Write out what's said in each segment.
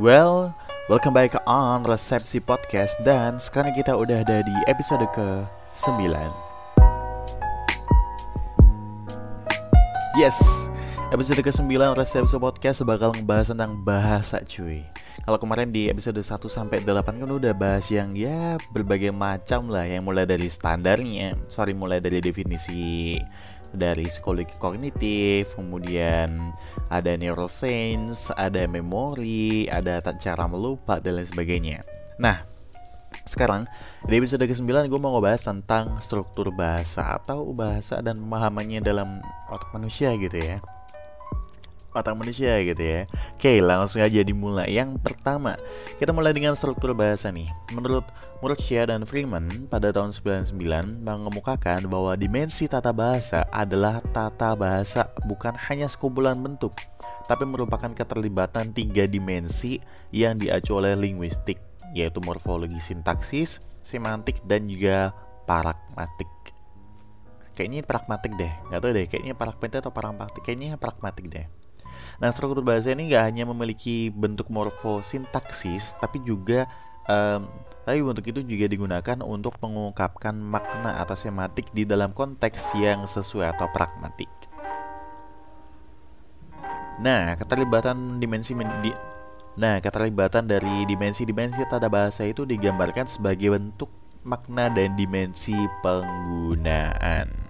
Well, welcome back on Resepsi Podcast dan sekarang kita udah ada di episode ke-9 Yes, episode ke-9 Resepsi Podcast bakal ngebahas tentang bahasa cuy. Kalau kemarin di episode 1 sampai 8 kan udah bahas yang ya berbagai macam lah Yang mulai dari standarnya, sorry mulai dari definisi dari psikologi kognitif, kemudian ada neuroscience, ada memori, ada cara melupa dan lain sebagainya. Nah, sekarang di episode ke-9 gue mau ngebahas tentang struktur bahasa atau bahasa dan pemahamannya dalam otak manusia gitu ya otak manusia gitu ya. Oke langsung aja dimulai. Yang pertama kita mulai dengan struktur bahasa nih. Menurut Murcia dan Freeman pada tahun 99 mengemukakan bahwa dimensi tata bahasa adalah tata bahasa bukan hanya sekumpulan bentuk tapi merupakan keterlibatan tiga dimensi yang diacu oleh linguistik yaitu morfologi sintaksis, semantik, dan juga pragmatik. Kayaknya pragmatik deh. Nggak tahu deh kayaknya pragmatik atau pragmatik kayaknya pragmatik deh Nah, struktur bahasa ini nggak hanya memiliki bentuk morfosintaksis, tapi juga um, tapi bentuk itu juga digunakan untuk mengungkapkan makna atau sematik di dalam konteks yang sesuai atau pragmatik. Nah, keterlibatan dimensi di, Nah, keterlibatan dari dimensi-dimensi tata bahasa itu digambarkan sebagai bentuk makna dan dimensi penggunaan.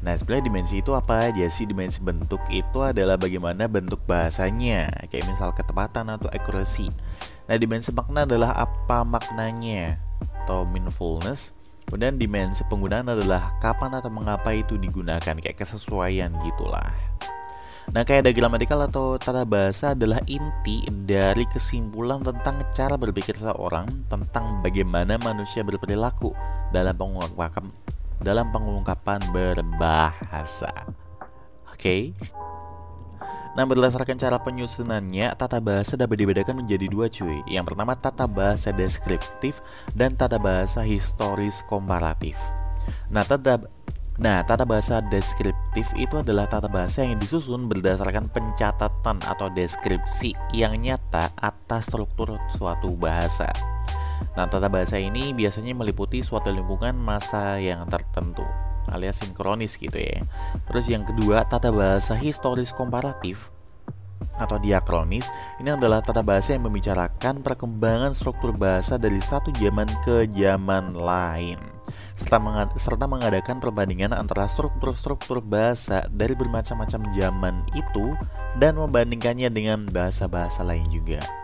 Nah sebenarnya dimensi itu apa aja sih? Dimensi bentuk itu adalah bagaimana bentuk bahasanya Kayak misal ketepatan atau accuracy. Nah dimensi makna adalah apa maknanya? Atau meaningfulness. Kemudian dimensi penggunaan adalah kapan atau mengapa itu digunakan Kayak kesesuaian gitulah. Nah kayak ada gramatikal atau tata bahasa adalah inti dari kesimpulan tentang cara berpikir seseorang Tentang bagaimana manusia berperilaku dalam dalam pengungkapan berbahasa. Oke. Okay? Nah, berdasarkan cara penyusunannya, tata bahasa dapat dibedakan menjadi dua cuy. Yang pertama tata bahasa deskriptif dan tata bahasa historis komparatif. Nah, tata Nah, tata bahasa deskriptif itu adalah tata bahasa yang disusun berdasarkan pencatatan atau deskripsi yang nyata atas struktur suatu bahasa. Nah, tata bahasa ini biasanya meliputi suatu lingkungan masa yang tertentu alias sinkronis gitu ya. Terus yang kedua, tata bahasa historis komparatif atau diakronis ini adalah tata bahasa yang membicarakan perkembangan struktur bahasa dari satu zaman ke zaman lain serta, mengad serta mengadakan perbandingan antara struktur-struktur bahasa dari bermacam-macam zaman itu dan membandingkannya dengan bahasa-bahasa lain juga.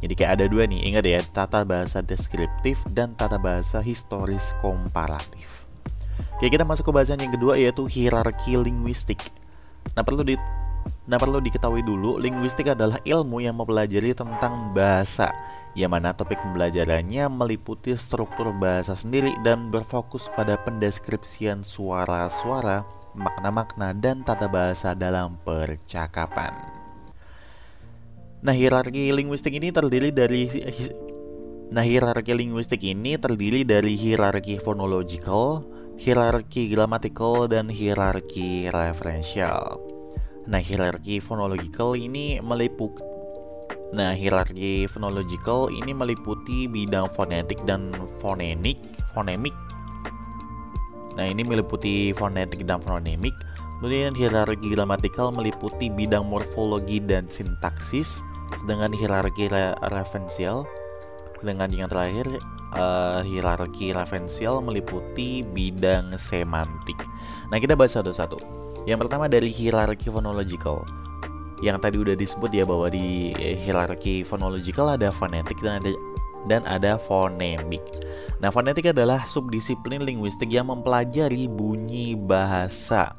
Jadi kayak ada dua nih, ingat ya, tata bahasa deskriptif dan tata bahasa historis komparatif. Oke, kita masuk ke bahasan yang kedua yaitu hierarki linguistik. Nah, perlu di Nah, perlu diketahui dulu, linguistik adalah ilmu yang mempelajari tentang bahasa, yang mana topik pembelajarannya meliputi struktur bahasa sendiri dan berfokus pada pendeskripsian suara-suara, makna-makna, dan tata bahasa dalam percakapan. Nah, hierarki linguistik ini terdiri dari Nah, hierarki linguistik ini terdiri dari hierarki phonological, hierarki grammatical, dan hierarki referensial. Nah, hierarki phonological ini meliputi Nah, hierarki phonological ini meliputi bidang fonetik dan fonenik, fonemik. Nah, ini meliputi fonetik dan fonemik. Kemudian hierarki gramatikal meliputi bidang morfologi dan sintaksis dengan hierarki re referensial dengan yang terakhir uh, hierarki referensial meliputi bidang semantik. Nah, kita bahas satu-satu. Yang pertama dari hierarki phonological. Yang tadi udah disebut ya bahwa di hierarki phonological ada fonetik dan ada dan ada fonemik. Nah, fonetik adalah subdisiplin linguistik yang mempelajari bunyi bahasa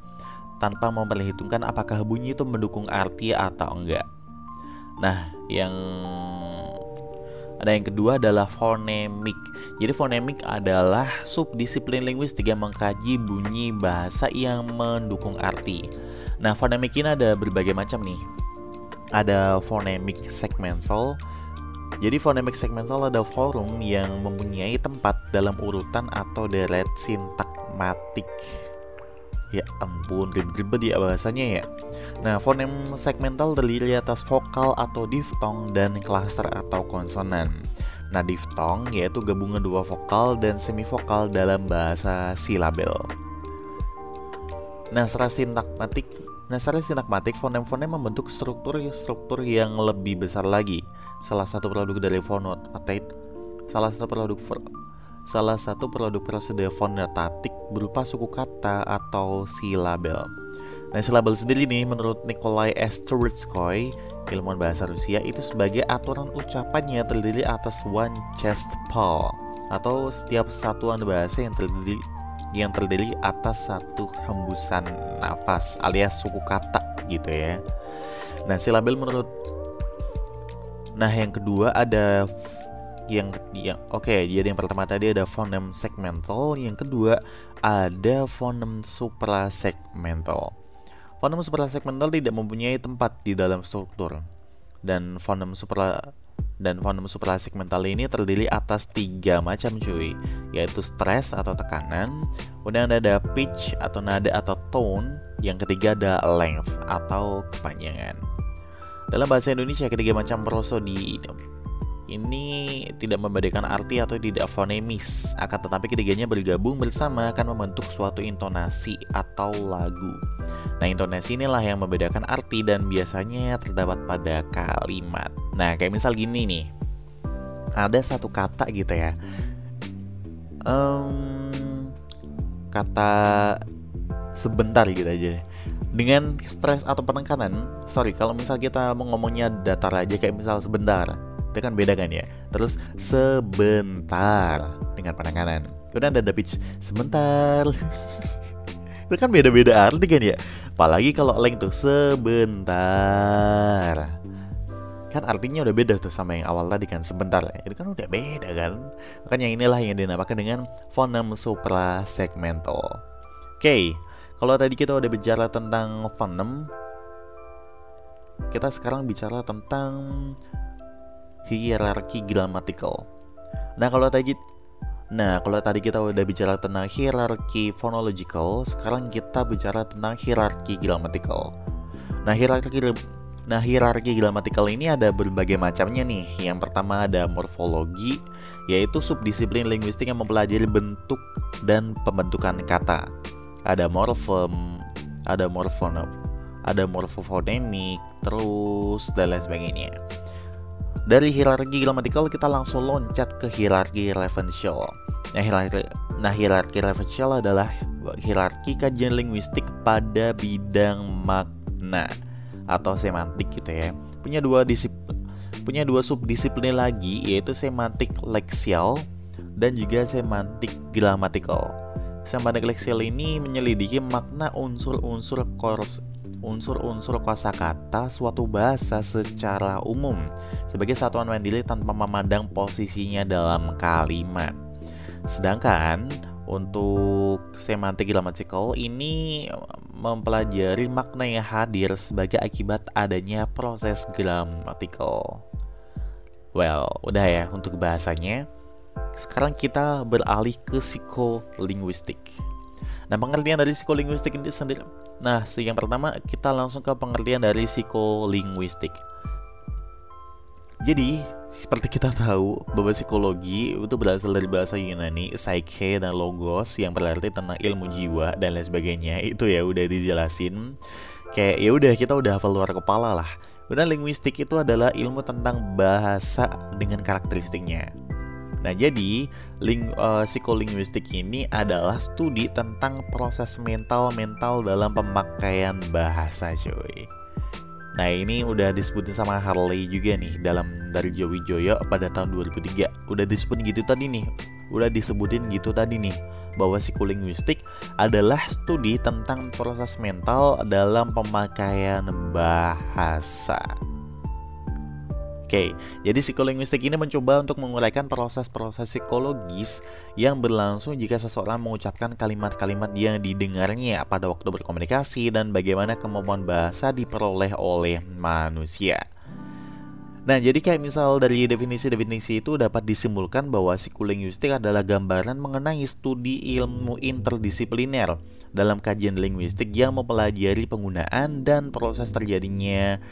tanpa memperhitungkan apakah bunyi itu mendukung arti atau enggak. Nah, yang ada yang kedua adalah fonemik. Jadi fonemik adalah subdisiplin linguistik yang mengkaji bunyi bahasa yang mendukung arti. Nah, fonemik ini ada berbagai macam nih. Ada fonemik segmental. Jadi fonemik segmental ada forum yang mempunyai tempat dalam urutan atau deret sintakmatik. Ya ampun, ribet-ribet ya bahasanya ya. Nah, fonem segmental terdiri atas vokal atau diftong dan klaster atau konsonan. Nah, diftong yaitu gabungan dua vokal dan semivokal dalam bahasa silabel. Nah, secara sintakmatik, nah secara sintakmatik fonem-fonem membentuk struktur-struktur yang lebih besar lagi. Salah satu produk dari fonotate, salah satu produk salah satu produk prosedur fonotatik berupa suku kata atau silabel. Nah, silabel sendiri nih menurut Nikolai S. Trubetskoy, ilmuwan bahasa Rusia itu sebagai aturan ucapannya terdiri atas one chest paul atau setiap satuan bahasa yang terdiri yang terdiri atas satu hembusan nafas alias suku kata gitu ya. Nah, silabel menurut Nah, yang kedua ada yang yang oke okay, jadi yang pertama tadi ada fonem segmental yang kedua ada fonem suprasegmental. Fonem suprasegmental tidak mempunyai tempat di dalam struktur dan fonem supra dan fonem suprasegmental ini terdiri atas tiga macam cuy yaitu stress atau tekanan kemudian ada pitch atau nada atau tone yang ketiga ada length atau kepanjangan. Dalam bahasa Indonesia ketiga macam prosodi ini tidak membedakan arti atau tidak fonemis, akan tetapi ketiganya bergabung bersama akan membentuk suatu intonasi atau lagu. Nah, intonasi inilah yang membedakan arti dan biasanya terdapat pada kalimat. Nah, kayak misal gini nih, ada satu kata gitu ya, um, kata sebentar gitu aja. Dengan stres atau penekanan sorry kalau misal kita mau ngomongnya datar aja kayak misal sebentar itu kan beda kan ya? Terus sebentar. Dengan penekanan kemudian ada pitch sebentar. Itu kan beda-beda arti kan ya? Apalagi kalau leng tuh sebentar. Kan artinya udah beda tuh sama yang awal tadi kan sebentar. Itu kan udah beda kan? Makanya inilah yang dinamakan dengan fonem suprasegmental oke okay, kalau tadi kita udah bicara tentang fonem kita sekarang bicara tentang hierarki gramatikal. Nah, kalau tadi Nah, kalau tadi kita udah bicara tentang hierarki phonological, sekarang kita bicara tentang hierarki gramatikal. Nah, hierarki Nah, hierarki gramatikal ini ada berbagai macamnya nih. Yang pertama ada morfologi, yaitu subdisiplin linguistik yang mempelajari bentuk dan pembentukan kata. Ada morfem, ada morfonom, ada morfofonemik, terus dan lain sebagainya. Dari hierarki gramatikal kita langsung loncat ke hierarki referential. Nah, hierarki, nah, hierarki referential adalah hierarki kajian linguistik pada bidang makna atau semantik gitu ya. Punya dua disiplin punya dua subdisiplin lagi yaitu semantik leksial dan juga semantik gramatikal. Semantik leksial ini menyelidiki makna unsur-unsur unsur-unsur kosakata suatu bahasa secara umum sebagai satuan mandiri tanpa memandang posisinya dalam kalimat. Sedangkan untuk semantik grammatical ini mempelajari makna yang hadir sebagai akibat adanya proses grammatical. Well, udah ya untuk bahasanya. Sekarang kita beralih ke psikolinguistik. Nah, pengertian dari psikolinguistik ini sendiri. Nah, yang pertama kita langsung ke pengertian dari psikolinguistik. Jadi, seperti kita tahu bahwa psikologi itu berasal dari bahasa Yunani psyche dan logos yang berarti tentang ilmu jiwa dan lain sebagainya. Itu ya udah dijelasin. Kayak ya udah kita udah hafal luar kepala lah. Kemudian linguistik itu adalah ilmu tentang bahasa dengan karakteristiknya. Nah, jadi ling, uh, psikolinguistik ini adalah studi tentang proses mental-mental dalam pemakaian bahasa, cuy. Nah, ini udah disebutin sama Harley juga nih dalam dari Jowi Joyo pada tahun 2003. Udah disebutin gitu tadi nih. Udah disebutin gitu tadi nih bahwa psikolinguistik adalah studi tentang proses mental dalam pemakaian bahasa. Oke, jadi psikolinguistik ini mencoba untuk menguraikan proses-proses psikologis yang berlangsung jika seseorang mengucapkan kalimat-kalimat yang didengarnya pada waktu berkomunikasi dan bagaimana kemampuan bahasa diperoleh oleh manusia. Nah, jadi kayak misal dari definisi-definisi itu dapat disimpulkan bahwa psikolinguistik adalah gambaran mengenai studi ilmu interdisipliner dalam kajian linguistik yang mempelajari penggunaan dan proses terjadinya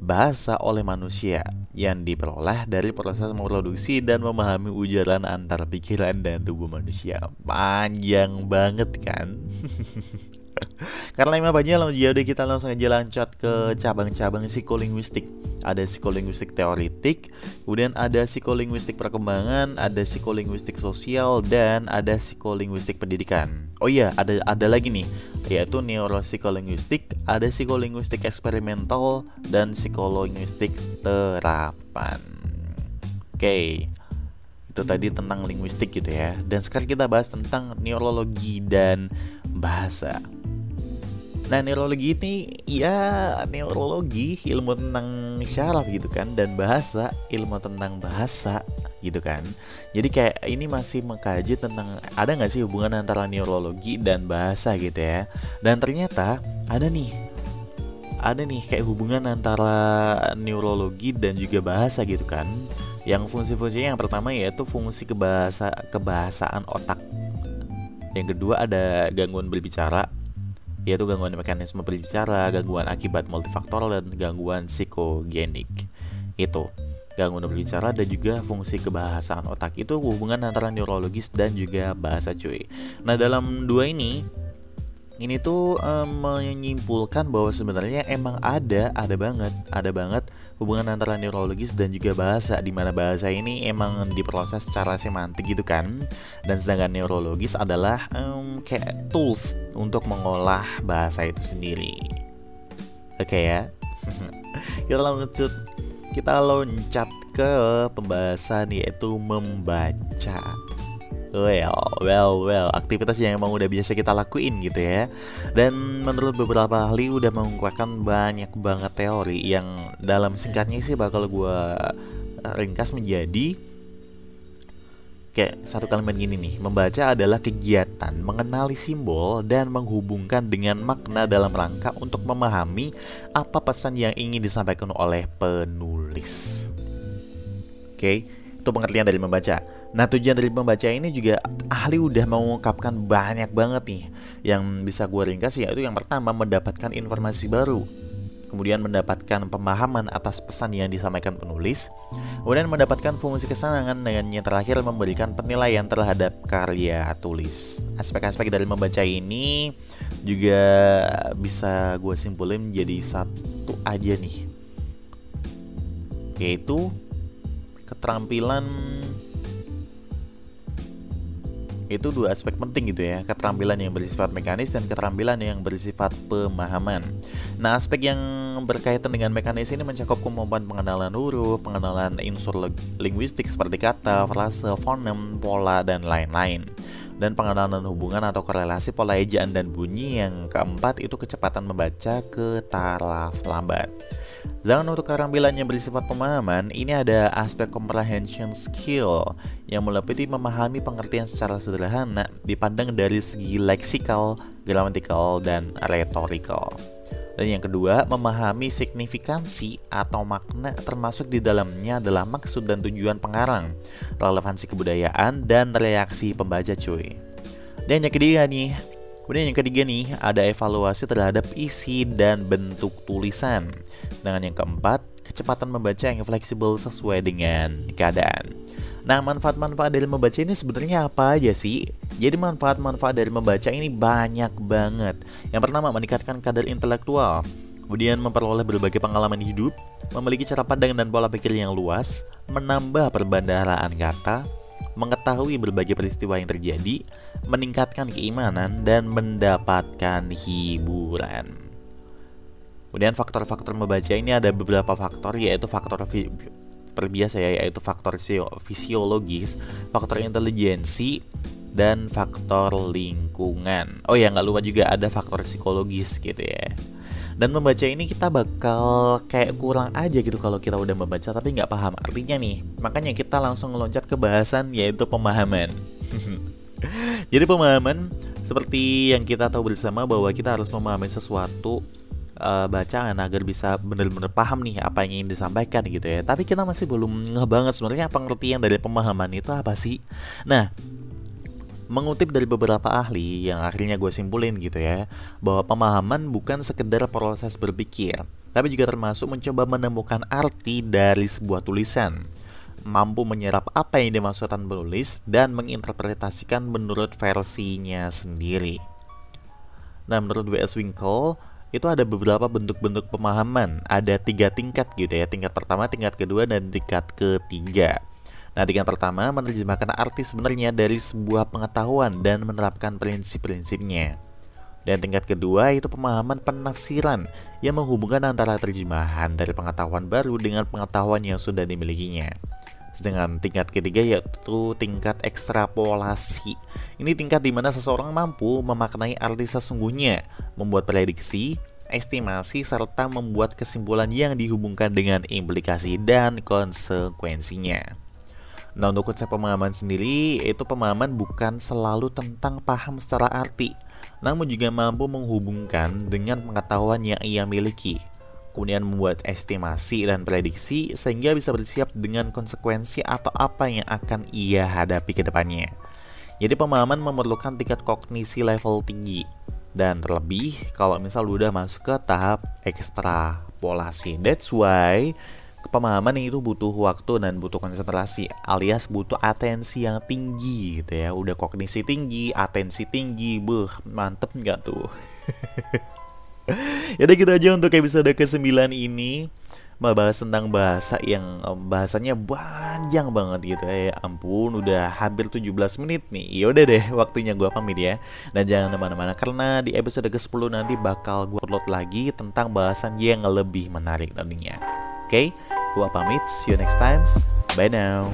bahasa oleh manusia yang diperoleh dari proses memproduksi dan memahami ujaran antara pikiran dan tubuh manusia. Panjang banget kan? Karena lima banyak jadi kita langsung aja lanjut ke cabang-cabang psikolinguistik. Ada psikolinguistik teoritik, kemudian ada psikolinguistik perkembangan, ada psikolinguistik sosial, dan ada psikolinguistik pendidikan. Oh iya, ada ada lagi nih, yaitu neuropsikolinguistik, ada psikolinguistik eksperimental, dan psikolinguistik terapan. Oke, itu tadi tentang linguistik gitu ya. Dan sekarang kita bahas tentang neurologi dan bahasa. Nah, neurologi ini ya neurologi ilmu tentang syaraf gitu kan dan bahasa ilmu tentang bahasa gitu kan. Jadi kayak ini masih mengkaji tentang ada nggak sih hubungan antara neurologi dan bahasa gitu ya. Dan ternyata ada nih ada nih kayak hubungan antara neurologi dan juga bahasa gitu kan. Yang fungsi-fungsinya yang pertama yaitu fungsi kebahasa kebahasaan otak. Yang kedua ada gangguan berbicara yaitu gangguan mekanisme berbicara, gangguan akibat multifaktor dan gangguan psikogenik. Itu gangguan berbicara dan juga fungsi kebahasaan otak itu hubungan antara neurologis dan juga bahasa cuy. Nah dalam dua ini ini tuh um, menyimpulkan bahwa sebenarnya emang ada ada banget ada banget hubungan antara neurologis dan juga bahasa di mana bahasa ini emang diproses secara semantik gitu kan dan sedangkan neurologis adalah kayak tools untuk mengolah bahasa itu sendiri. Oke okay, ya? Kita lanjut. Kita loncat ke pembahasan yaitu membaca. Well, well, well, aktivitas yang emang udah biasa kita lakuin gitu ya. Dan menurut beberapa ahli udah mengungkapkan banyak banget teori yang dalam singkatnya sih bakal gue ringkas menjadi kayak satu kalimat gini nih. Membaca adalah kegiatan mengenali simbol dan menghubungkan dengan makna dalam rangka untuk memahami apa pesan yang ingin disampaikan oleh penulis. Oke, okay? itu pengertian dari membaca. Nah tujuan dari membaca ini juga ahli udah mengungkapkan banyak banget nih Yang bisa gue ringkas yaitu yang pertama mendapatkan informasi baru Kemudian mendapatkan pemahaman atas pesan yang disampaikan penulis Kemudian mendapatkan fungsi kesenangan dengan yang terakhir memberikan penilaian terhadap karya tulis. Aspek-aspek dari membaca ini juga bisa gue simpulin menjadi satu aja nih Yaitu keterampilan itu dua aspek penting gitu ya keterampilan yang bersifat mekanis dan keterampilan yang bersifat pemahaman. Nah aspek yang berkaitan dengan mekanis ini mencakup kemampuan pengenalan huruf pengenalan unsur linguistik seperti kata frase fonem pola dan lain-lain. Dan pengenalan hubungan atau korelasi pola ejaan dan bunyi yang keempat itu kecepatan membaca ke taraf lambat Jangan untuk keterampilan yang bersifat pemahaman, ini ada aspek comprehension skill yang meliputi memahami pengertian secara sederhana dipandang dari segi leksikal, gramatikal, dan retorikal. Dan yang kedua, memahami signifikansi atau makna termasuk di dalamnya adalah maksud dan tujuan pengarang, relevansi kebudayaan, dan reaksi pembaca cuy. Dan yang ketiga nih, Kemudian yang ketiga nih, ada evaluasi terhadap isi dan bentuk tulisan. Dengan yang keempat, kecepatan membaca yang fleksibel sesuai dengan keadaan. Nah, manfaat-manfaat dari membaca ini sebenarnya apa aja sih? Jadi manfaat-manfaat dari membaca ini banyak banget. Yang pertama, meningkatkan kadar intelektual. Kemudian memperoleh berbagai pengalaman hidup, memiliki cara pandang dan pola pikir yang luas, menambah perbandaharaan kata, mengetahui berbagai peristiwa yang terjadi, meningkatkan keimanan, dan mendapatkan hiburan. Kemudian faktor-faktor membaca ini ada beberapa faktor yaitu faktor perbiasa ya yaitu faktor fisiologis, faktor intelijensi, dan faktor lingkungan. Oh ya nggak lupa juga ada faktor psikologis gitu ya. Dan membaca ini kita bakal kayak kurang aja gitu kalau kita udah membaca tapi nggak paham artinya nih. Makanya kita langsung meloncat ke bahasan yaitu pemahaman. Jadi pemahaman seperti yang kita tahu bersama bahwa kita harus memahami sesuatu uh, bacaan agar bisa benar-benar paham nih apa yang ingin disampaikan gitu ya. Tapi kita masih belum ngeh banget sebenarnya pengertian dari pemahaman itu apa sih? Nah, Mengutip dari beberapa ahli yang akhirnya gue simpulin gitu ya, bahwa pemahaman bukan sekedar proses berpikir, tapi juga termasuk mencoba menemukan arti dari sebuah tulisan. Mampu menyerap apa yang dimaksudkan penulis dan menginterpretasikan menurut versinya sendiri. Nah, menurut W.S. Winkle, itu ada beberapa bentuk-bentuk pemahaman. Ada tiga tingkat gitu ya. Tingkat pertama, tingkat kedua, dan tingkat ketiga. Nah, dengan pertama menerjemahkan arti sebenarnya dari sebuah pengetahuan dan menerapkan prinsip-prinsipnya. Dan tingkat kedua itu pemahaman penafsiran yang menghubungkan antara terjemahan dari pengetahuan baru dengan pengetahuan yang sudah dimilikinya. Sedangkan tingkat ketiga yaitu tingkat ekstrapolasi. Ini tingkat di mana seseorang mampu memaknai arti sesungguhnya, membuat prediksi, estimasi, serta membuat kesimpulan yang dihubungkan dengan implikasi dan konsekuensinya. Nah untuk konsep pemahaman sendiri itu pemahaman bukan selalu tentang paham secara arti Namun juga mampu menghubungkan dengan pengetahuan yang ia miliki Kemudian membuat estimasi dan prediksi sehingga bisa bersiap dengan konsekuensi atau apa yang akan ia hadapi ke depannya. Jadi pemahaman memerlukan tingkat kognisi level tinggi Dan terlebih kalau misal udah masuk ke tahap ekstrapolasi That's why pemahaman itu butuh waktu dan butuh konsentrasi alias butuh atensi yang tinggi gitu ya. Udah kognisi tinggi atensi tinggi beh mantep nggak tuh? Ya udah gitu aja untuk episode ke-9 ini. Bahas tentang bahasa yang bahasanya panjang banget gitu ya. Ampun udah hampir 17 menit nih. Yaudah deh waktunya gue pamit ya. Dan jangan ke mana-mana karena di episode ke-10 nanti bakal gue upload lagi tentang bahasan yang lebih menarik tentunya. Oke? okay? Gua pamit, see you next time. Bye now.